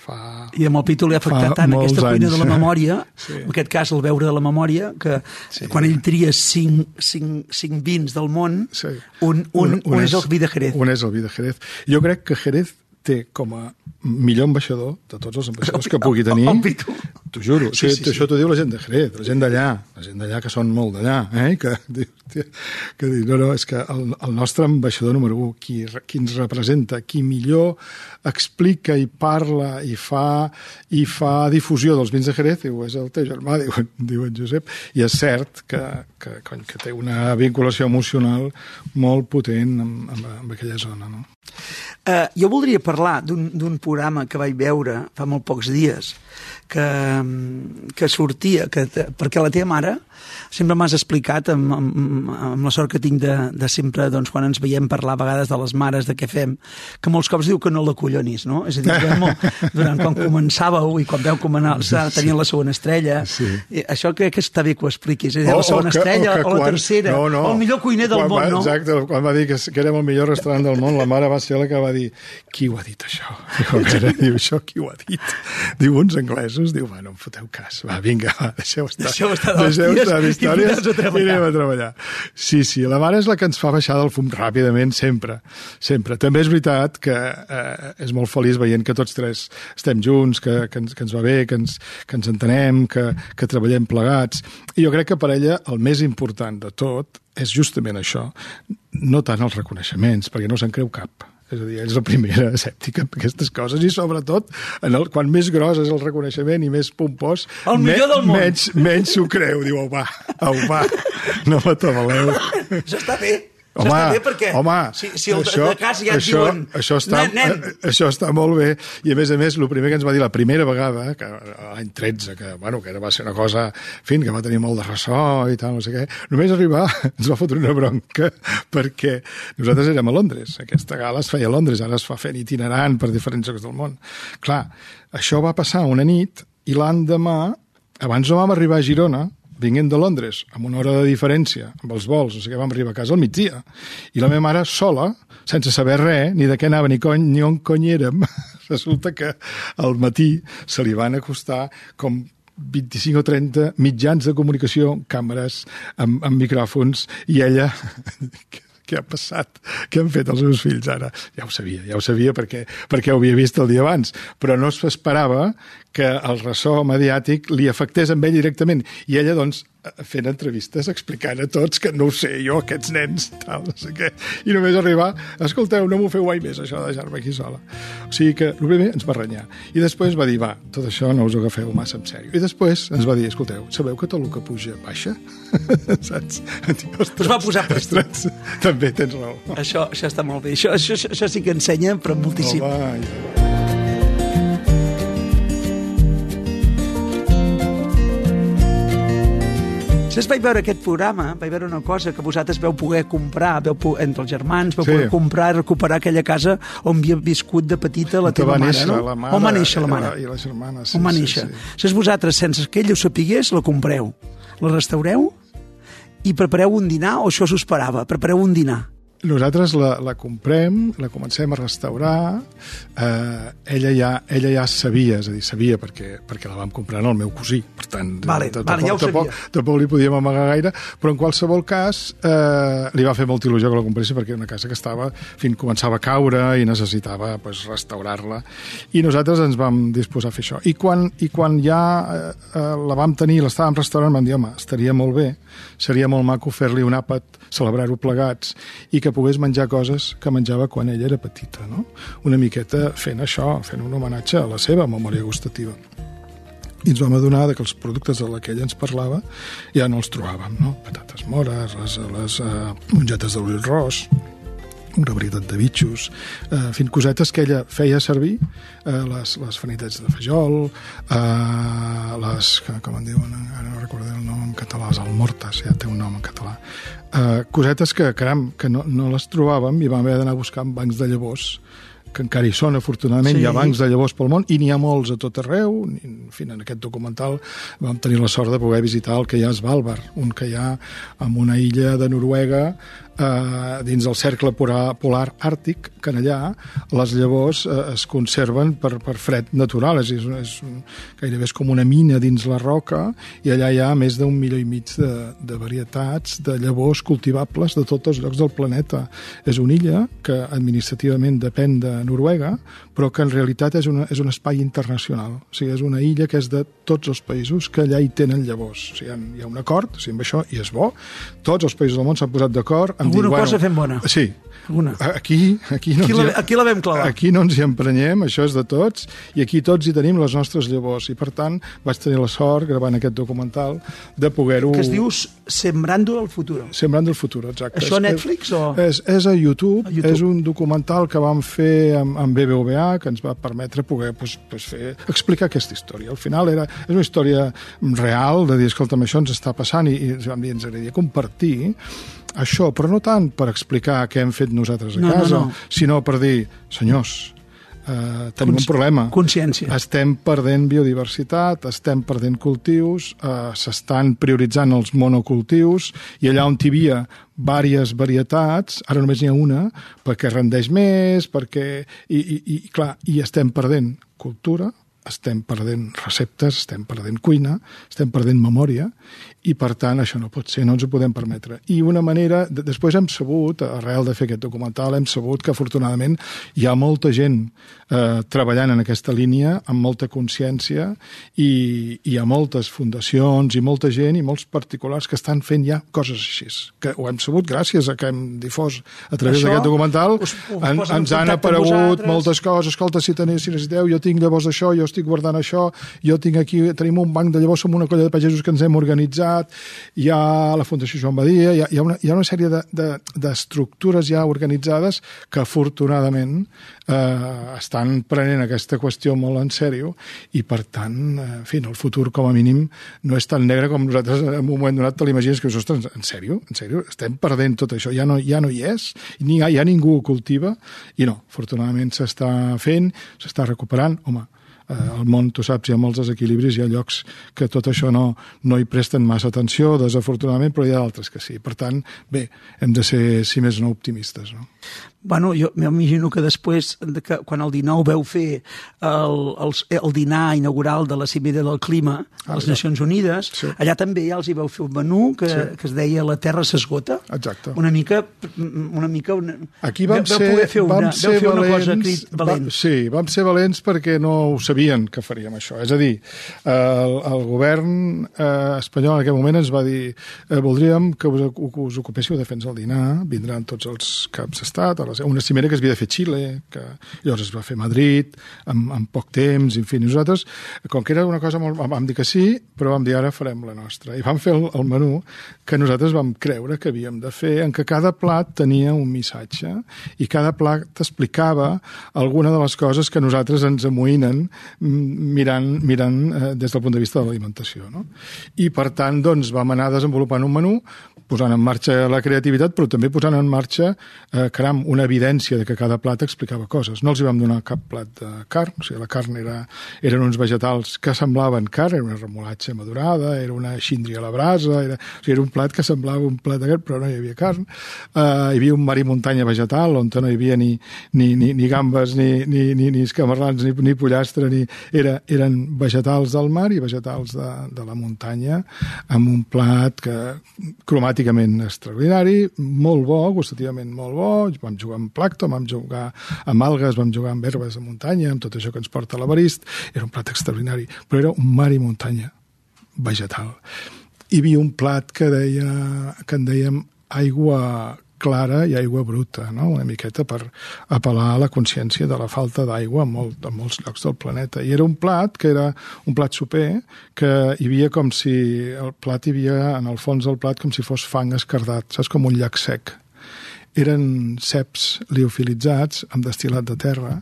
fa... I amb el Pitu li ha afectat tant aquesta cuina anys. de la memòria, sí. en aquest cas el veure de la memòria, que sí. quan ell tria cinc, cinc, cinc vins del món, sí. un, un, un, un, és, és el vi de Jerez. Un és el vi de Jerez. Jo crec que Jerez té com a millor ambaixador de tots els ambaixadors que pugui tenir. T'ho juro. Sí, sí, sí, això t'ho diu la gent de Jerez, la gent d'allà, la gent d'allà que són molt d'allà, eh? que, que, que diu, no, no, és que el, el nostre ambaixador número 1, qui, qui ens representa, qui millor explica i parla i fa, i fa difusió dels vins de Jerez, diu, és el teu germà, diu, diu en Josep, i és cert que, que, cony, que té una vinculació emocional molt potent amb, amb, amb aquella zona. No? Uh, jo voldria parlar d'un programa que vaig veure fa molt pocs dies, que, que sortia, que, perquè la teva mare sempre m'has explicat amb, amb, amb la sort que tinc de, de sempre, doncs, quan ens veiem parlar a vegades de les mares, de què fem, que molts cops diu que no la collonis, no? És a dir, molt, durant quan començàveu i quan veu començar a tenir la segona estrella, sí. i això crec que està bé que ho expliquis, és a dir, la segona que, estrella o, o la quan, tercera, no, no. o el millor cuiner del quan món, va, no? Exacte, quan va dir que, que érem el millor restaurant del món, la mare va ser la que va dir, qui ho ha dit això? Diu, que diu, això qui ho ha dit? Diu, uns anglesos, diu, bueno, em foteu cas, va, vinga, va, deixeu estar. Deixeu estar, deixeu estar històries i anem a treballar. Sí, sí, la mare és la que ens fa baixar del fum ràpidament, sempre, sempre. També és veritat que eh, és molt feliç veient que tots tres estem junts, que, que, ens, que ens va bé, que ens, que ens entenem, que, que treballem plegats. I jo crec que per ella el més important de tot és justament això, no tant els reconeixements, perquè no se'n creu cap és a dir, és la primera escèptica amb aquestes coses i sobretot en el, quan més gros és el reconeixement i més pompós el millor me, del món. menys, menys s'ho creu. Diu, au va, au va, no m'atabaleu això està bé Home, això està bé perquè home, si, si el això, de cas ja això, diuen això està, nen, nen. Això està molt bé. I a més a més el primer que ens va dir la primera vegada que l'any 13 que, bueno, que va ser una cosa fin, que va tenir molt de ressò i tal, no sé què només arribar ens va fotre una bronca perquè nosaltres érem a Londres. Aquesta gala es feia a Londres, ara es fa fent itinerant per diferents llocs del món. Clar, això va passar una nit i l'endemà abans no vam arribar a Girona vinguent de Londres, amb una hora de diferència, amb els vols, no sé què, vam arribar a casa al migdia. I la meva mare, sola, sense saber res, ni de què anava, ni, cony, ni on cony érem, resulta que al matí se li van acostar com 25 o 30 mitjans de comunicació, càmeres, amb, amb micròfons, i ella què ha passat, què han fet els meus fills ara. Ja ho sabia, ja ho sabia perquè, perquè ho havia vist el dia abans, però no s'esperava que el ressò mediàtic li afectés amb ell directament. I ella, doncs, fent entrevistes explicant a tots que no ho sé jo, aquests nens, tal, no sé què. I només arribar, escolteu, no m'ho feu mai més, això de deixar-me aquí sola. O sigui que, el primer ens va renyar. I després va dir, va, tot això no us ho agafeu massa en sèrio. I després ens va dir, escolteu, sabeu que tot el que puja baixa? Saps? Dic, ostres, Us va posar ostres, també tens raó. Això, això està molt bé. Això, això, això, sí que ensenya, però moltíssim. Home, i- Saps, vaig veure aquest programa, vaig veure una cosa que vosaltres veu poder comprar, veu po entre els germans, veu Sí. poder comprar i recuperar aquella casa on havia viscut de petita la teva va mare, néixer no? la mare on va néixer la i mare? la- i la germana, sí, on va sí, néixer. sí. Saps, vosaltres, sense que ell ho sapigués, la compreu, la restaureu i prepareu un dinar, o això s'ho esperava, prepareu un dinar. Nosaltres la, la comprem, la comencem a restaurar, eh, ella, ja, ella ja sabia, és a dir, sabia perquè, perquè la vam comprar al meu cosí, per tant, Vale, tampoc, vale, ja tampoc, tampoc li podíem amagar gaire, però en qualsevol cas eh, li va fer molta il·lusió que la compressi perquè era una casa que estava, fins començava a caure i necessitava pues, restaurar-la, i nosaltres ens vam disposar a fer això. I quan, i quan ja eh, eh, la vam tenir, l'estàvem restaurant, vam dir, home, estaria molt bé, seria molt maco fer-li un àpat, celebrar-ho plegats, i que pogués menjar coses que menjava quan ella era petita, no? Una miqueta fent això, fent un homenatge a la seva memòria gustativa. I ens vam adonar de que els productes de la que ella ens parlava ja no els trobàvem, no? Patates mores, les, les uh, mongetes d'oliu ros, una varietat de bitxos, eh, fent cosetes que ella feia servir, eh, les, les fanitets de fajol, eh, les, que, com en diuen, ara no recordo el nom en català, les almortes, ja té un nom en català, eh, cosetes que, caram, que no, no les trobàvem i vam haver d'anar a buscar en bancs de llavors que encara hi són, afortunadament, sí. hi ha bancs de llavors pel món, i n'hi ha molts a tot arreu. En fi, en aquest documental vam tenir la sort de poder visitar el que hi ha a Svalbard, un que hi ha en una illa de Noruega, eh, dins del cercle polar, polar àrtic, allà les llavors eh, es conserven per, per fred natural, és, és, és gairebé és com una mina dins la roca, i allà hi ha més d'un milió i mig de, de varietats de llavors cultivables de tots els llocs del planeta. És una illa que administrativament depèn de Noruega, però que en realitat és, una, és un espai internacional. O sigui, és una illa que és de tots els països que allà hi tenen llavors. O sigui, hi ha un acord, o sigui, amb això, i és bo. Tots els països del món s'han posat d'acord. en Alguna dir, cosa fem bona. Sí. Alguna. Aquí, aquí, no Aquí la, aquí la vam clavar. Aquí no ens hi emprenyem, això és de tots, i aquí tots hi tenim les nostres llavors. I, per tant, vaig tenir la sort, gravant aquest documental, de poder-ho... Que es diu Sembrando el futuro. Sembrant el futur, exacte. Això a Netflix o...? És, és a YouTube, A YouTube. és un documental que vam fer amb, amb BBVA, que ens va permetre poder pues, pues fer, explicar aquesta història. Al final era, és una història real, de dir, escolta'm, això ens està passant, i, i ens vam dir, ens agradaria compartir això, però no tant per explicar què hem fet nosaltres a No, no, casa, no. sinó per dir, senyors, eh, tenim Consci- un problema. consciència. Estem perdent biodiversitat, estem perdent cultius, eh, s'estan prioritzant els monocultius i allà on hi havia vàries varietats, ara només n'hi ha una, perquè rendeix més, perquè... I, i, i, clar, i estem perdent cultura, estem perdent receptes, estem perdent cuina, estem perdent memòria, i per tant això no pot ser, no ens ho podem permetre. I una manera, de- després hem sabut, arrel de fer aquest documental, hem sabut que afortunadament hi ha molta gent eh, treballant en aquesta línia, amb molta consciència, i hi ha moltes fundacions i molta gent i molts particulars que estan fent ja coses així, que ho hem sabut gràcies a que hem difós a través d'aquest documental, us- us en, ens han aparegut vosaltres. moltes coses, escolta, si, teniu, si necessiteu, jo tinc llavors això, jo estic guardant això, jo tinc aquí, tenim un banc de llavors, som una colla de pagesos que ens hem organitzat, hi ha la Fundació Joan Badia, hi ha, hi ha, una, hi ha una sèrie de- de- d'estructures ja organitzades que afortunadament eh, estan prenent aquesta qüestió molt en sèrio i per tant, eh, en fi, el futur com a mínim no és tan negre com nosaltres en un moment donat te l'imagines que ostres, en sèrio? En sèrio? Estem perdent tot això, ja no, ja no hi és, ni ja ningú ho cultiva i no, afortunadament s'està fent, s'està recuperant, home, al món, tu saps, hi ha molts desequilibris, hi ha llocs que tot això no, no hi presten massa atenció, desafortunadament, però hi ha d'altres que sí. Per tant, bé, hem de ser, si més no, optimistes. No? Bueno, jo m'imagino que després, de que, quan el 19 veu fer el, el, el dinar inaugural de la Cimera del Clima a les Nacions Unides, Sí. allà també ja els hi veu fer un menú que, Sí. que es deia La Terra s'esgota. Exacte. Una mica... Una mica una... Aquí vam veu, ser, veu poder fer una, vam veu ser fer una valents, cosa crit, valent. Va, sí, vam ser valents perquè no ho sabíem sabien que faríem això. És a dir, el, el govern eh, espanyol en aquell moment ens va dir eh, voldríem que us, que us ocupéssiu de fer-nos el dinar, vindran tots els caps d'estat, una cimera que es havia de fer a Xile, que llavors es va fer a Madrid, en, en poc temps, en fi, nosaltres, com que era una cosa molt... vam dir que sí, però vam dir ara farem la nostra. I vam fer el, el menú que nosaltres vam creure que havíem de fer, en què cada plat tenia un missatge i cada plat explicava alguna de les coses que nosaltres ens amoïnen mirant, mirant eh, des del punt de vista de l'alimentació. No? I, per tant, doncs, vam anar desenvolupant un menú, posant en marxa la creativitat, però també posant en marxa, eh, caram, una evidència de que cada plat explicava coses. No els hi vam donar cap plat de carn, o sigui, la carn era, eren uns vegetals que semblaven carn, era una remolatxa madurada, era una xíndria a la brasa, era, o sigui, era un plat que semblava un plat de carn, però no hi havia carn. Eh, hi havia un mar i muntanya vegetal, on no hi havia ni, ni, ni, ni gambes, ni, ni, ni, ni escamarrans, ni, ni pollastre, ni... Era, eren vegetals del mar i vegetals de, de la muntanya, amb un plat que cromàticament extraordinari, molt bo, gustativament molt bo, vam jugar amb plàcton, vam jugar amb algues, vam jugar amb herbes de muntanya, amb tot això que ens porta l'avarist, era un plat extraordinari, però era un mar i muntanya vegetal. Hi havia un plat que, deia, que en dèiem aigua clara i aigua bruta, no? una miqueta per apel·lar a la consciència de la falta d'aigua en, molt, en molts llocs del planeta. I era un plat que era un plat soper, que hi havia com si el plat hi havia en el fons del plat com si fos fang escardat, saps? Com un llac sec. Eren ceps liofilitzats amb destil·lat de terra,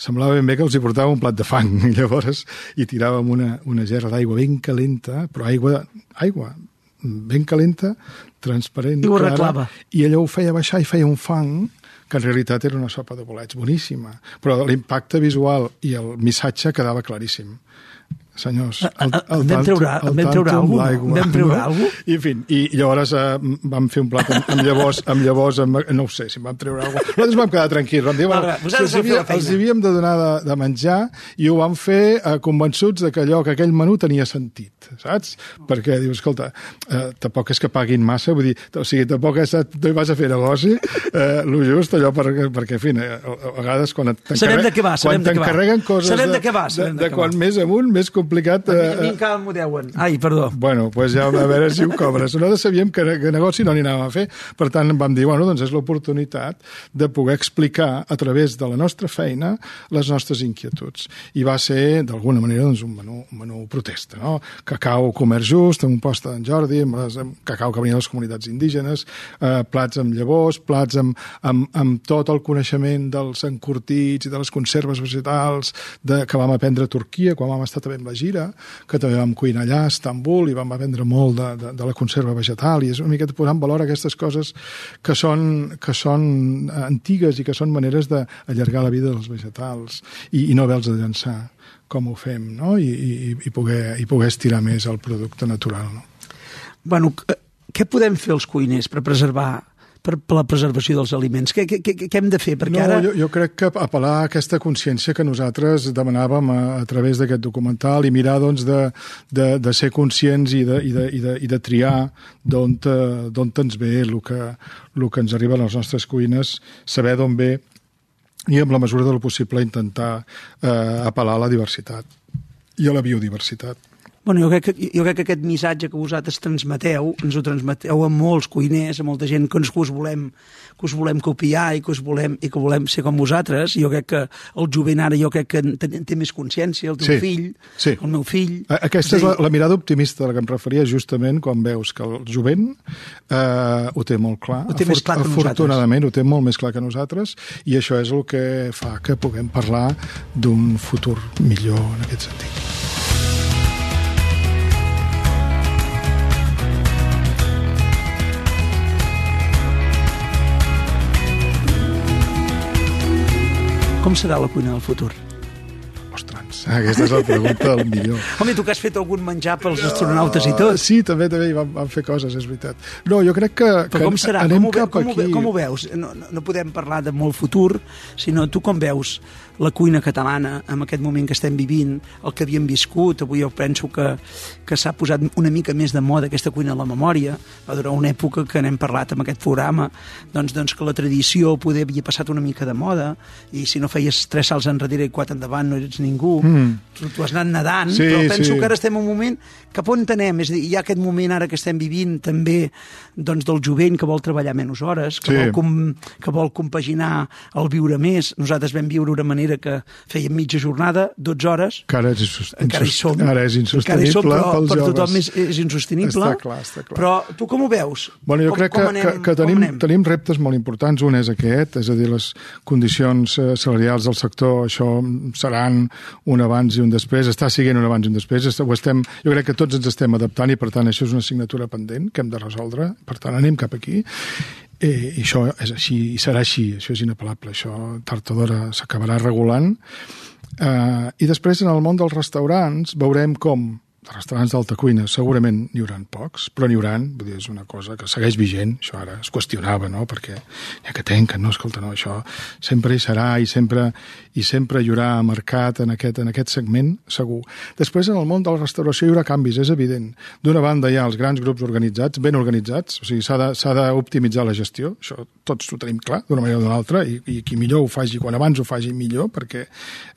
semblava ben bé que els hi portava un plat de fang. Llavors hi tiràvem una, una gerra d'aigua ben calenta, però aigua, aigua ben calenta, transparent, I ho clara, arreglava. i allò ho feia baixar i feia un fang que en realitat era una sopa de bolets, boníssima. Però l'impacte visual i el missatge quedava claríssim. Senyors, el, el, vam treure- en vam treure alguna cosa, no? Vam treure alguna cosa? I, en fi, i llavors eh, vam fer un plat amb, amb llavors, amb llavors amb, no ho sé, si vam treure alguna cosa. Nosaltres vam quedar tranquils, vam dir, bueno, vosaltres els, havia, els havíem de donar de, de menjar i ho vam fer eh, convençuts de que allò, que aquell menú tenia sentit, saps? Perquè dius, escolta, eh, tampoc és que paguin massa, vull dir, o sigui, tampoc és, no hi vas a fer negoci, eh, lo just allò per, perquè, en fi, eh, a vegades quan Sabem de què va, sabem de què va. t'encarreguen coses Sabem de què va, sabem de, de de què quan va. més amunt, més complicat... A Eh, mi encara m'ho deuen. Ai, perdó. Bueno, doncs pues ja a veure si ho cobres. Nosaltres sabíem que, que negoci no n'hi anàvem a fer, per tant vam dir, bueno, doncs és l'oportunitat de poder explicar a través de la nostra feina les nostres inquietuds. I va ser, d'alguna manera, doncs, un menú, un menú protesta, no? Cacau comerç just, amb un post d'en Jordi, amb, les, amb cacau que venia de les comunitats indígenes, eh, plats amb llavors, plats amb, amb, amb tot el coneixement dels encurtits i de les conserves vegetals de, que vam aprendre a Turquia, quan vam estar també amb la gira, que també vam cuinar allà a Estambul i vam aprendre molt de, de, de la conserva vegetal i és una miqueta posar en valor aquestes coses que són, que són antigues i que són maneres d'allargar la vida dels vegetals i, i no haver-los de llançar com ho fem, no? I, i, i, poder, i poder estirar més el producte natural. No? Bueno, c- què podem fer els cuiners per preservar per, per la preservació dels aliments? Què, què, què, hem de fer? Perquè no, ara... jo, jo crec que apel·lar a aquesta consciència que nosaltres demanàvem a, a través d'aquest documental i mirar doncs, de, de, de ser conscients i de, i de, i de, i de triar d'on d'on ens ve el que, el que ens arriba a les nostres cuines, saber d'on ve i amb la mesura del possible intentar eh, apel·lar a la diversitat i a la biodiversitat. Bueno, jo crec, que, jo crec que aquest missatge que vosaltres transmeteu, ens ho transmeteu a molts cuiners, a molta gent que, ens, que, us volem, que us volem copiar i que us volem, i que volem ser com vosaltres. Jo crec que el jovent ara jo crec que en té, més consciència, el teu Sí, fill, sí. el meu fill... Aquesta és la, la mirada optimista a la que em referia justament quan veus que el jovent eh, ho té molt clar. Ho té més clar que nosaltres. Afortunadament ho té molt més clar que nosaltres i això és el que fa que puguem parlar d'un futur millor en aquest sentit. Com serà la cuina del futur? Ostres, aquesta és la pregunta del millor. Home, tu que has fet algun menjar pels astronautes i tot. Sí, també, també hi vam, vam fer coses, és veritat. No, jo crec que, que Però com serà? anem Com ho, ve, cap com, ho, ve- aquí. com ho veus? No, no, no podem parlar de molt futur, sinó tu com veus la cuina catalana en aquest moment que estem vivint, el que havíem viscut, avui jo penso que, que s'ha posat una mica més de moda aquesta cuina a la memòria, va durar una època que n'hem parlat en aquest programa, doncs, doncs que la tradició poder havia passat una mica de moda, i si no feies tres salts enrere i quatre endavant no eres ningú, mm. Tu, tu has anat nedant, sí, però penso sí. que ara estem en un moment cap on anem, és a dir, hi ha aquest moment ara que estem vivint també doncs, del jovent que vol treballar menys hores, que, Sí. vol, com, que vol compaginar el viure més. Nosaltres vam viure una manera que fèiem mitja jornada, 12 hores, Que ara és, encara hi som. ara és encara hi insostenible som, però pels per joves. tothom és, és insostenible. Està clar, està clar. Però tu com ho veus? Bueno, jo com, crec com que, anem, que, que tenim, tenim reptes molt importants. Un és aquest, és a dir, les condicions eh, salarials del sector, això seran un abans i un després, està siguent un abans i un després. Ho estem, jo crec que tots ens estem adaptant i, per tant, això és una assignatura pendent que hem de resoldre. Per tant, anem cap aquí. Eh, I això és així, i serà així, això és inapel·lable, això tard o d'hora s'acabarà regulant. Eh, I després, en el món dels restaurants, veurem com de restaurants d'alta cuina segurament n'hi hauran pocs, però n'hi hauran, vull dir, és una cosa que segueix vigent, això ara es qüestionava, no?, perquè ja que tanquen, no, escolta, no, això sempre hi serà i sempre, i sempre hi haurà mercat en aquest, en aquest segment, segur. Després, en el món de la restauració hi haurà canvis, és evident. D'una banda hi ha els grans grups organitzats, ben organitzats, o sigui, s'ha d'optimitzar la gestió, això tots ho tenim clar, d'una manera o d'una altra, i, i qui millor ho faci, quan abans ho faci millor, perquè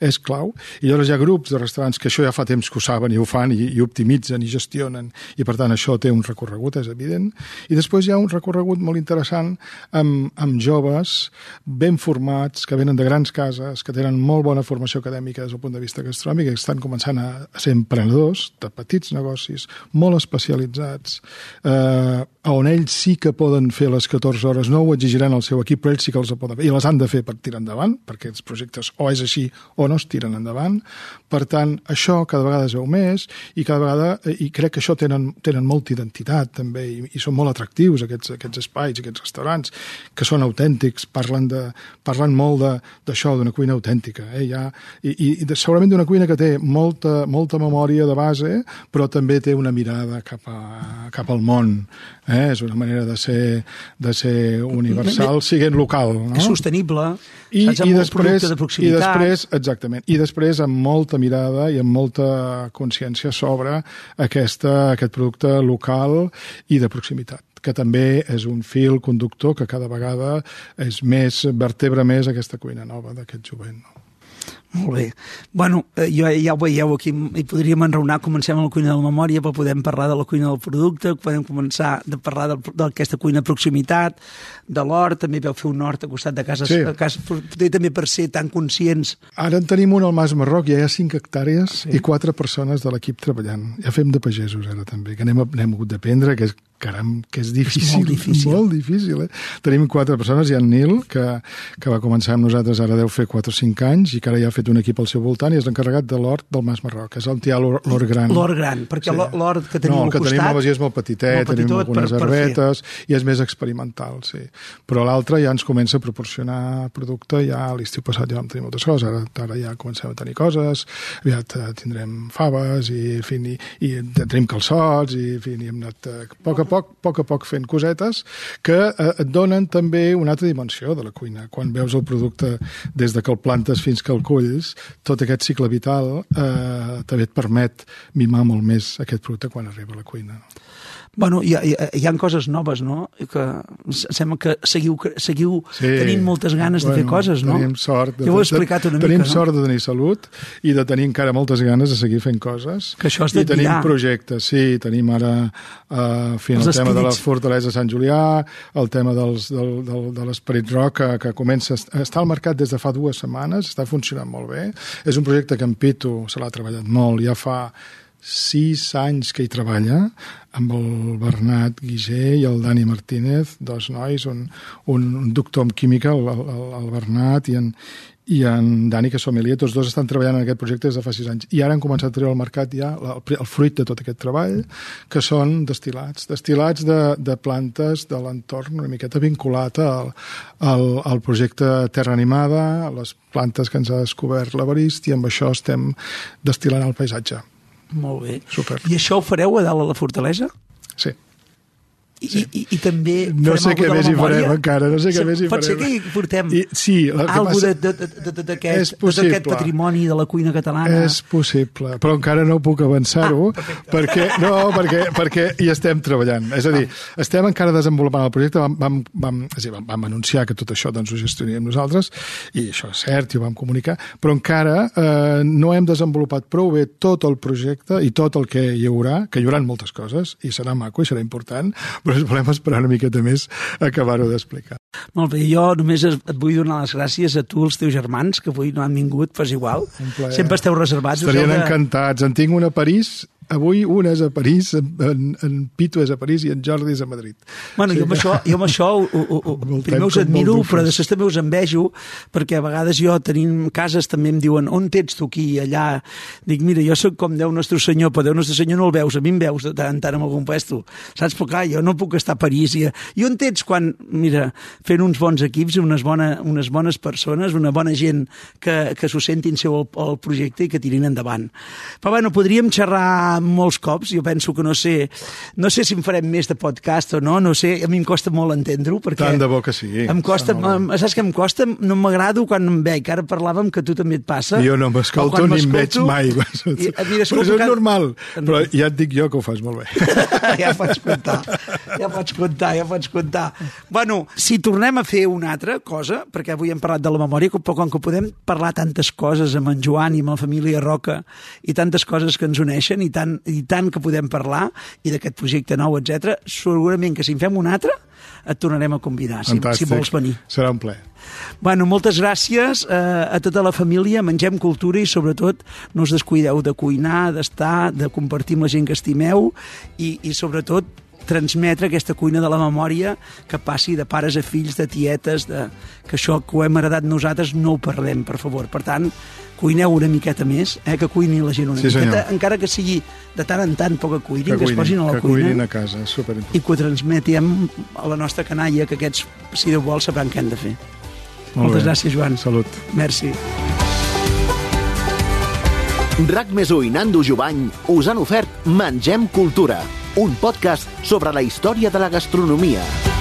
és clau. I llavors hi ha grups de restaurants que això ja fa temps que ho saben i ho fan i, i optimitzen i gestionen, i per tant això té un recorregut, és evident. I després hi ha un recorregut molt interessant amb, amb joves ben formats, que venen de grans cases, que tenen molt bona formació acadèmica des del punt de vista gastronòmic, que estan començant a, ser emprenedors de petits negocis, molt especialitzats, eh, on ells sí que poden fer les 14 hores, no ho exigiran al seu equip, però ells sí que els poden fer, i les han de fer per tirar endavant, perquè els projectes o és així o no es tiren endavant. Per tant, això cada vegada es veu més, i cada vegada, eh, i crec que això tenen, tenen molta identitat també, i, i són molt atractius aquests, aquests espais, aquests restaurants, que són autèntics, parlen, de, parlen molt d'això, d'una cuina autèntica. Eh? Ja, I i, i segurament d'una cuina que té molta, molta memòria de base, però també té una mirada cap, a, cap al món. Eh? És una manera de ser, de ser universal, siguent local. No? És sostenible, I, saps? i Amb un després, de i proximitat. després, exactament, i després amb molta mirada i amb molta consciència sobre aquesta, aquest producte local i de proximitat que també és un fil conductor que cada vegada és més, vertebra més aquesta cuina nova d'aquest jovent. No? Molt bé. Bueno, eh, jo, ja ho veieu aquí, i podríem enraonar, comencem amb la cuina de la memòria, però podem parlar de la cuina del producte, podem començar de parlar d'aquesta cuina de proximitat, de l'hort, també veu fer un hort a costat de casa, Sí. a casa potser també per ser tan conscients. Ara en tenim un al Mas Marroc, ja hi ha 5 hectàrees sí. i 4 persones de l'equip treballant. Ja fem de pagesos ara també, que anem, n'hem hagut d'aprendre, que és, caram, que és difícil. molt difícil. Molt difícil, eh? Tenim 4 persones, hi ha en Nil, que, que va començar amb nosaltres, ara deu fer 4 o 5 anys, i que ara ja ha fet un equip al seu voltant i és l'encarregat de l'hort del Mas Marroc, és el tià l'hort l'hort gran. L'hort gran, perquè sí. l'hort que tenim no, al el que costat... tenim a Basia és molt petitet, molt tenim petitot algunes per- per fer. herbetes i és més experimental, sí. Però l'altre ja ens comença a proporcionar producte, ja l'estiu passat ja vam tenir moltes coses, ara, ara ja comencem a tenir coses, aviat eh, tindrem faves i, en fi, i, i tenim calçots i, en fi, i hem anat eh, a poc a poc, poc a poc fent cosetes que eh, et donen també una altra dimensió de la cuina. Quan veus el producte des de que el plantes fins que el culls, tot aquest cicle vital eh, també et permet mimar molt més aquest producte quan arriba a la cuina. No? Bueno, hi ha, hi, ha, hi ha coses noves, no? Que sembla que seguiu, seguiu Sí. tenint moltes ganes de fer coses, no? Tenim sort. Ja ho he explicat una tenim mica, no? sort de tenir salut i de tenir encara moltes ganes de seguir fent coses. Que això és I tenim d'admirar. projectes, sí. Tenim ara uh, fent Els el tema de la. Fortalesa de Sant Julià, el tema dels, del, del, de l'Esperit Rock, que, que comença està al mercat des de fa dues setmanes, està funcionant molt bé. És un projecte que en Pitu se l'ha treballat molt, ja fa sis anys que hi treballa amb el Bernat Guisé i el Dani Martínez, dos nois, un, un, un doctor en química, el, el, el Bernat i en, i en Dani, que som Elia, tots dos estan treballant en aquest projecte des de fa sis anys. I ara han començat a treure al mercat ja el, el fruit de tot aquest treball, que són destilats. Destilats de, de plantes de l'entorn una miqueta vinculat al, al, al projecte Terra Animada, a les plantes que ens ha descobert l'Avarist, i amb això estem destil·lant el paisatge. Molt bé. Super. I això ho fareu a dalt a la fortalesa? Sí. I, i, i també no sé què més hi farem encara, no sé què més hi Pot ser farem. que hi portem I, sí, el que passa... d'aquest patrimoni de la cuina catalana. És possible, però encara no puc avançar-ho Ah, perquè, no, perquè, perquè hi estem treballant. És a dir, estem encara desenvolupant el projecte, vam, vam, vam, és a dir, vam, vam anunciar que tot això doncs, ho gestionaríem nosaltres, i això és cert, i ho vam comunicar, però encara eh, no hem desenvolupat prou bé tot el projecte i tot el que hi haurà, que hi haurà moltes coses, i serà maco i serà important, però volem esperar una miqueta més acabar-ho d'explicar. Molt bé, jo només et vull donar les gràcies a tu, els teus germans, que avui no han vingut, fas igual. Sempre esteu reservats. Estarien encantats. En tinc una a París, avui una és a París, en, en, Pitu és a París i en Jordi és a Madrid. Bueno, jo amb això, jo amb això ho, ho, ho, primer us admiro, però després també us envejo, perquè a vegades jo, tenim cases, també em diuen, on ets tu aquí i allà? Dic, mira, jo sóc com Déu Nostre Senyor, però Déu Nostre Senyor no el veus, a mi em veus de tant en tant en algun puesto. Saps? Però clar, jo no puc estar a París. I, I on ets quan, mira, fent uns bons equips, unes, bona, unes bones persones, una bona gent que, que s'ho sentin seu el, el projecte i que tirin endavant. Però bueno, podríem xerrar molts cops, jo penso que no sé, no sé si en farem més de podcast o no, no sé, a mi em costa molt entendre-ho, perquè... Tant de bo que sí. Em costa, em, saps què em costa? No m'agrado quan em veig, ara parlàvem que a tu també et passa. Jo no m'escolto ni em veig mai. I, mira, però és cada- normal. Però ja et dic jo que ho fas molt bé. ja pots comptar, ja pots comptar, ja pots comptar. Bueno, si tornem a fer una altra cosa, perquè avui hem parlat de la memòria, però com que podem parlar tantes coses amb en Joan i amb la família Roca i tantes coses que ens uneixen i tant, i tant que podem parlar i d'aquest projecte nou, etc. segurament que si en fem una altra et tornarem a convidar, si, si vols venir. Serà un plaer. Bueno, moltes gràcies eh, a tota la família, mengem cultura i sobretot no us descuideu de cuinar, d'estar, de compartir amb la gent que estimeu i, i sobretot transmetre aquesta cuina de la memòria que passi de pares a fills, de tietes, de... que això que ho hem heredat nosaltres no ho perdem, per favor. Per tant, cuineu una miqueta més, eh, que cuini la gent una Sí, senyor. miqueta, encara que sigui de tant en tant poca cuinin, que, que es posin a la que cuina cuinin a casa, superimportant. i que ho transmetem a la nostra canalla, que aquests, si Déu vol, sabran què han de fer. Molt Moltes bé. gràcies, Joan. Salut. Merci. RAC més i Nando Jovany us han ofert Mengem Cultura, un podcast sobre la història de la gastronomia.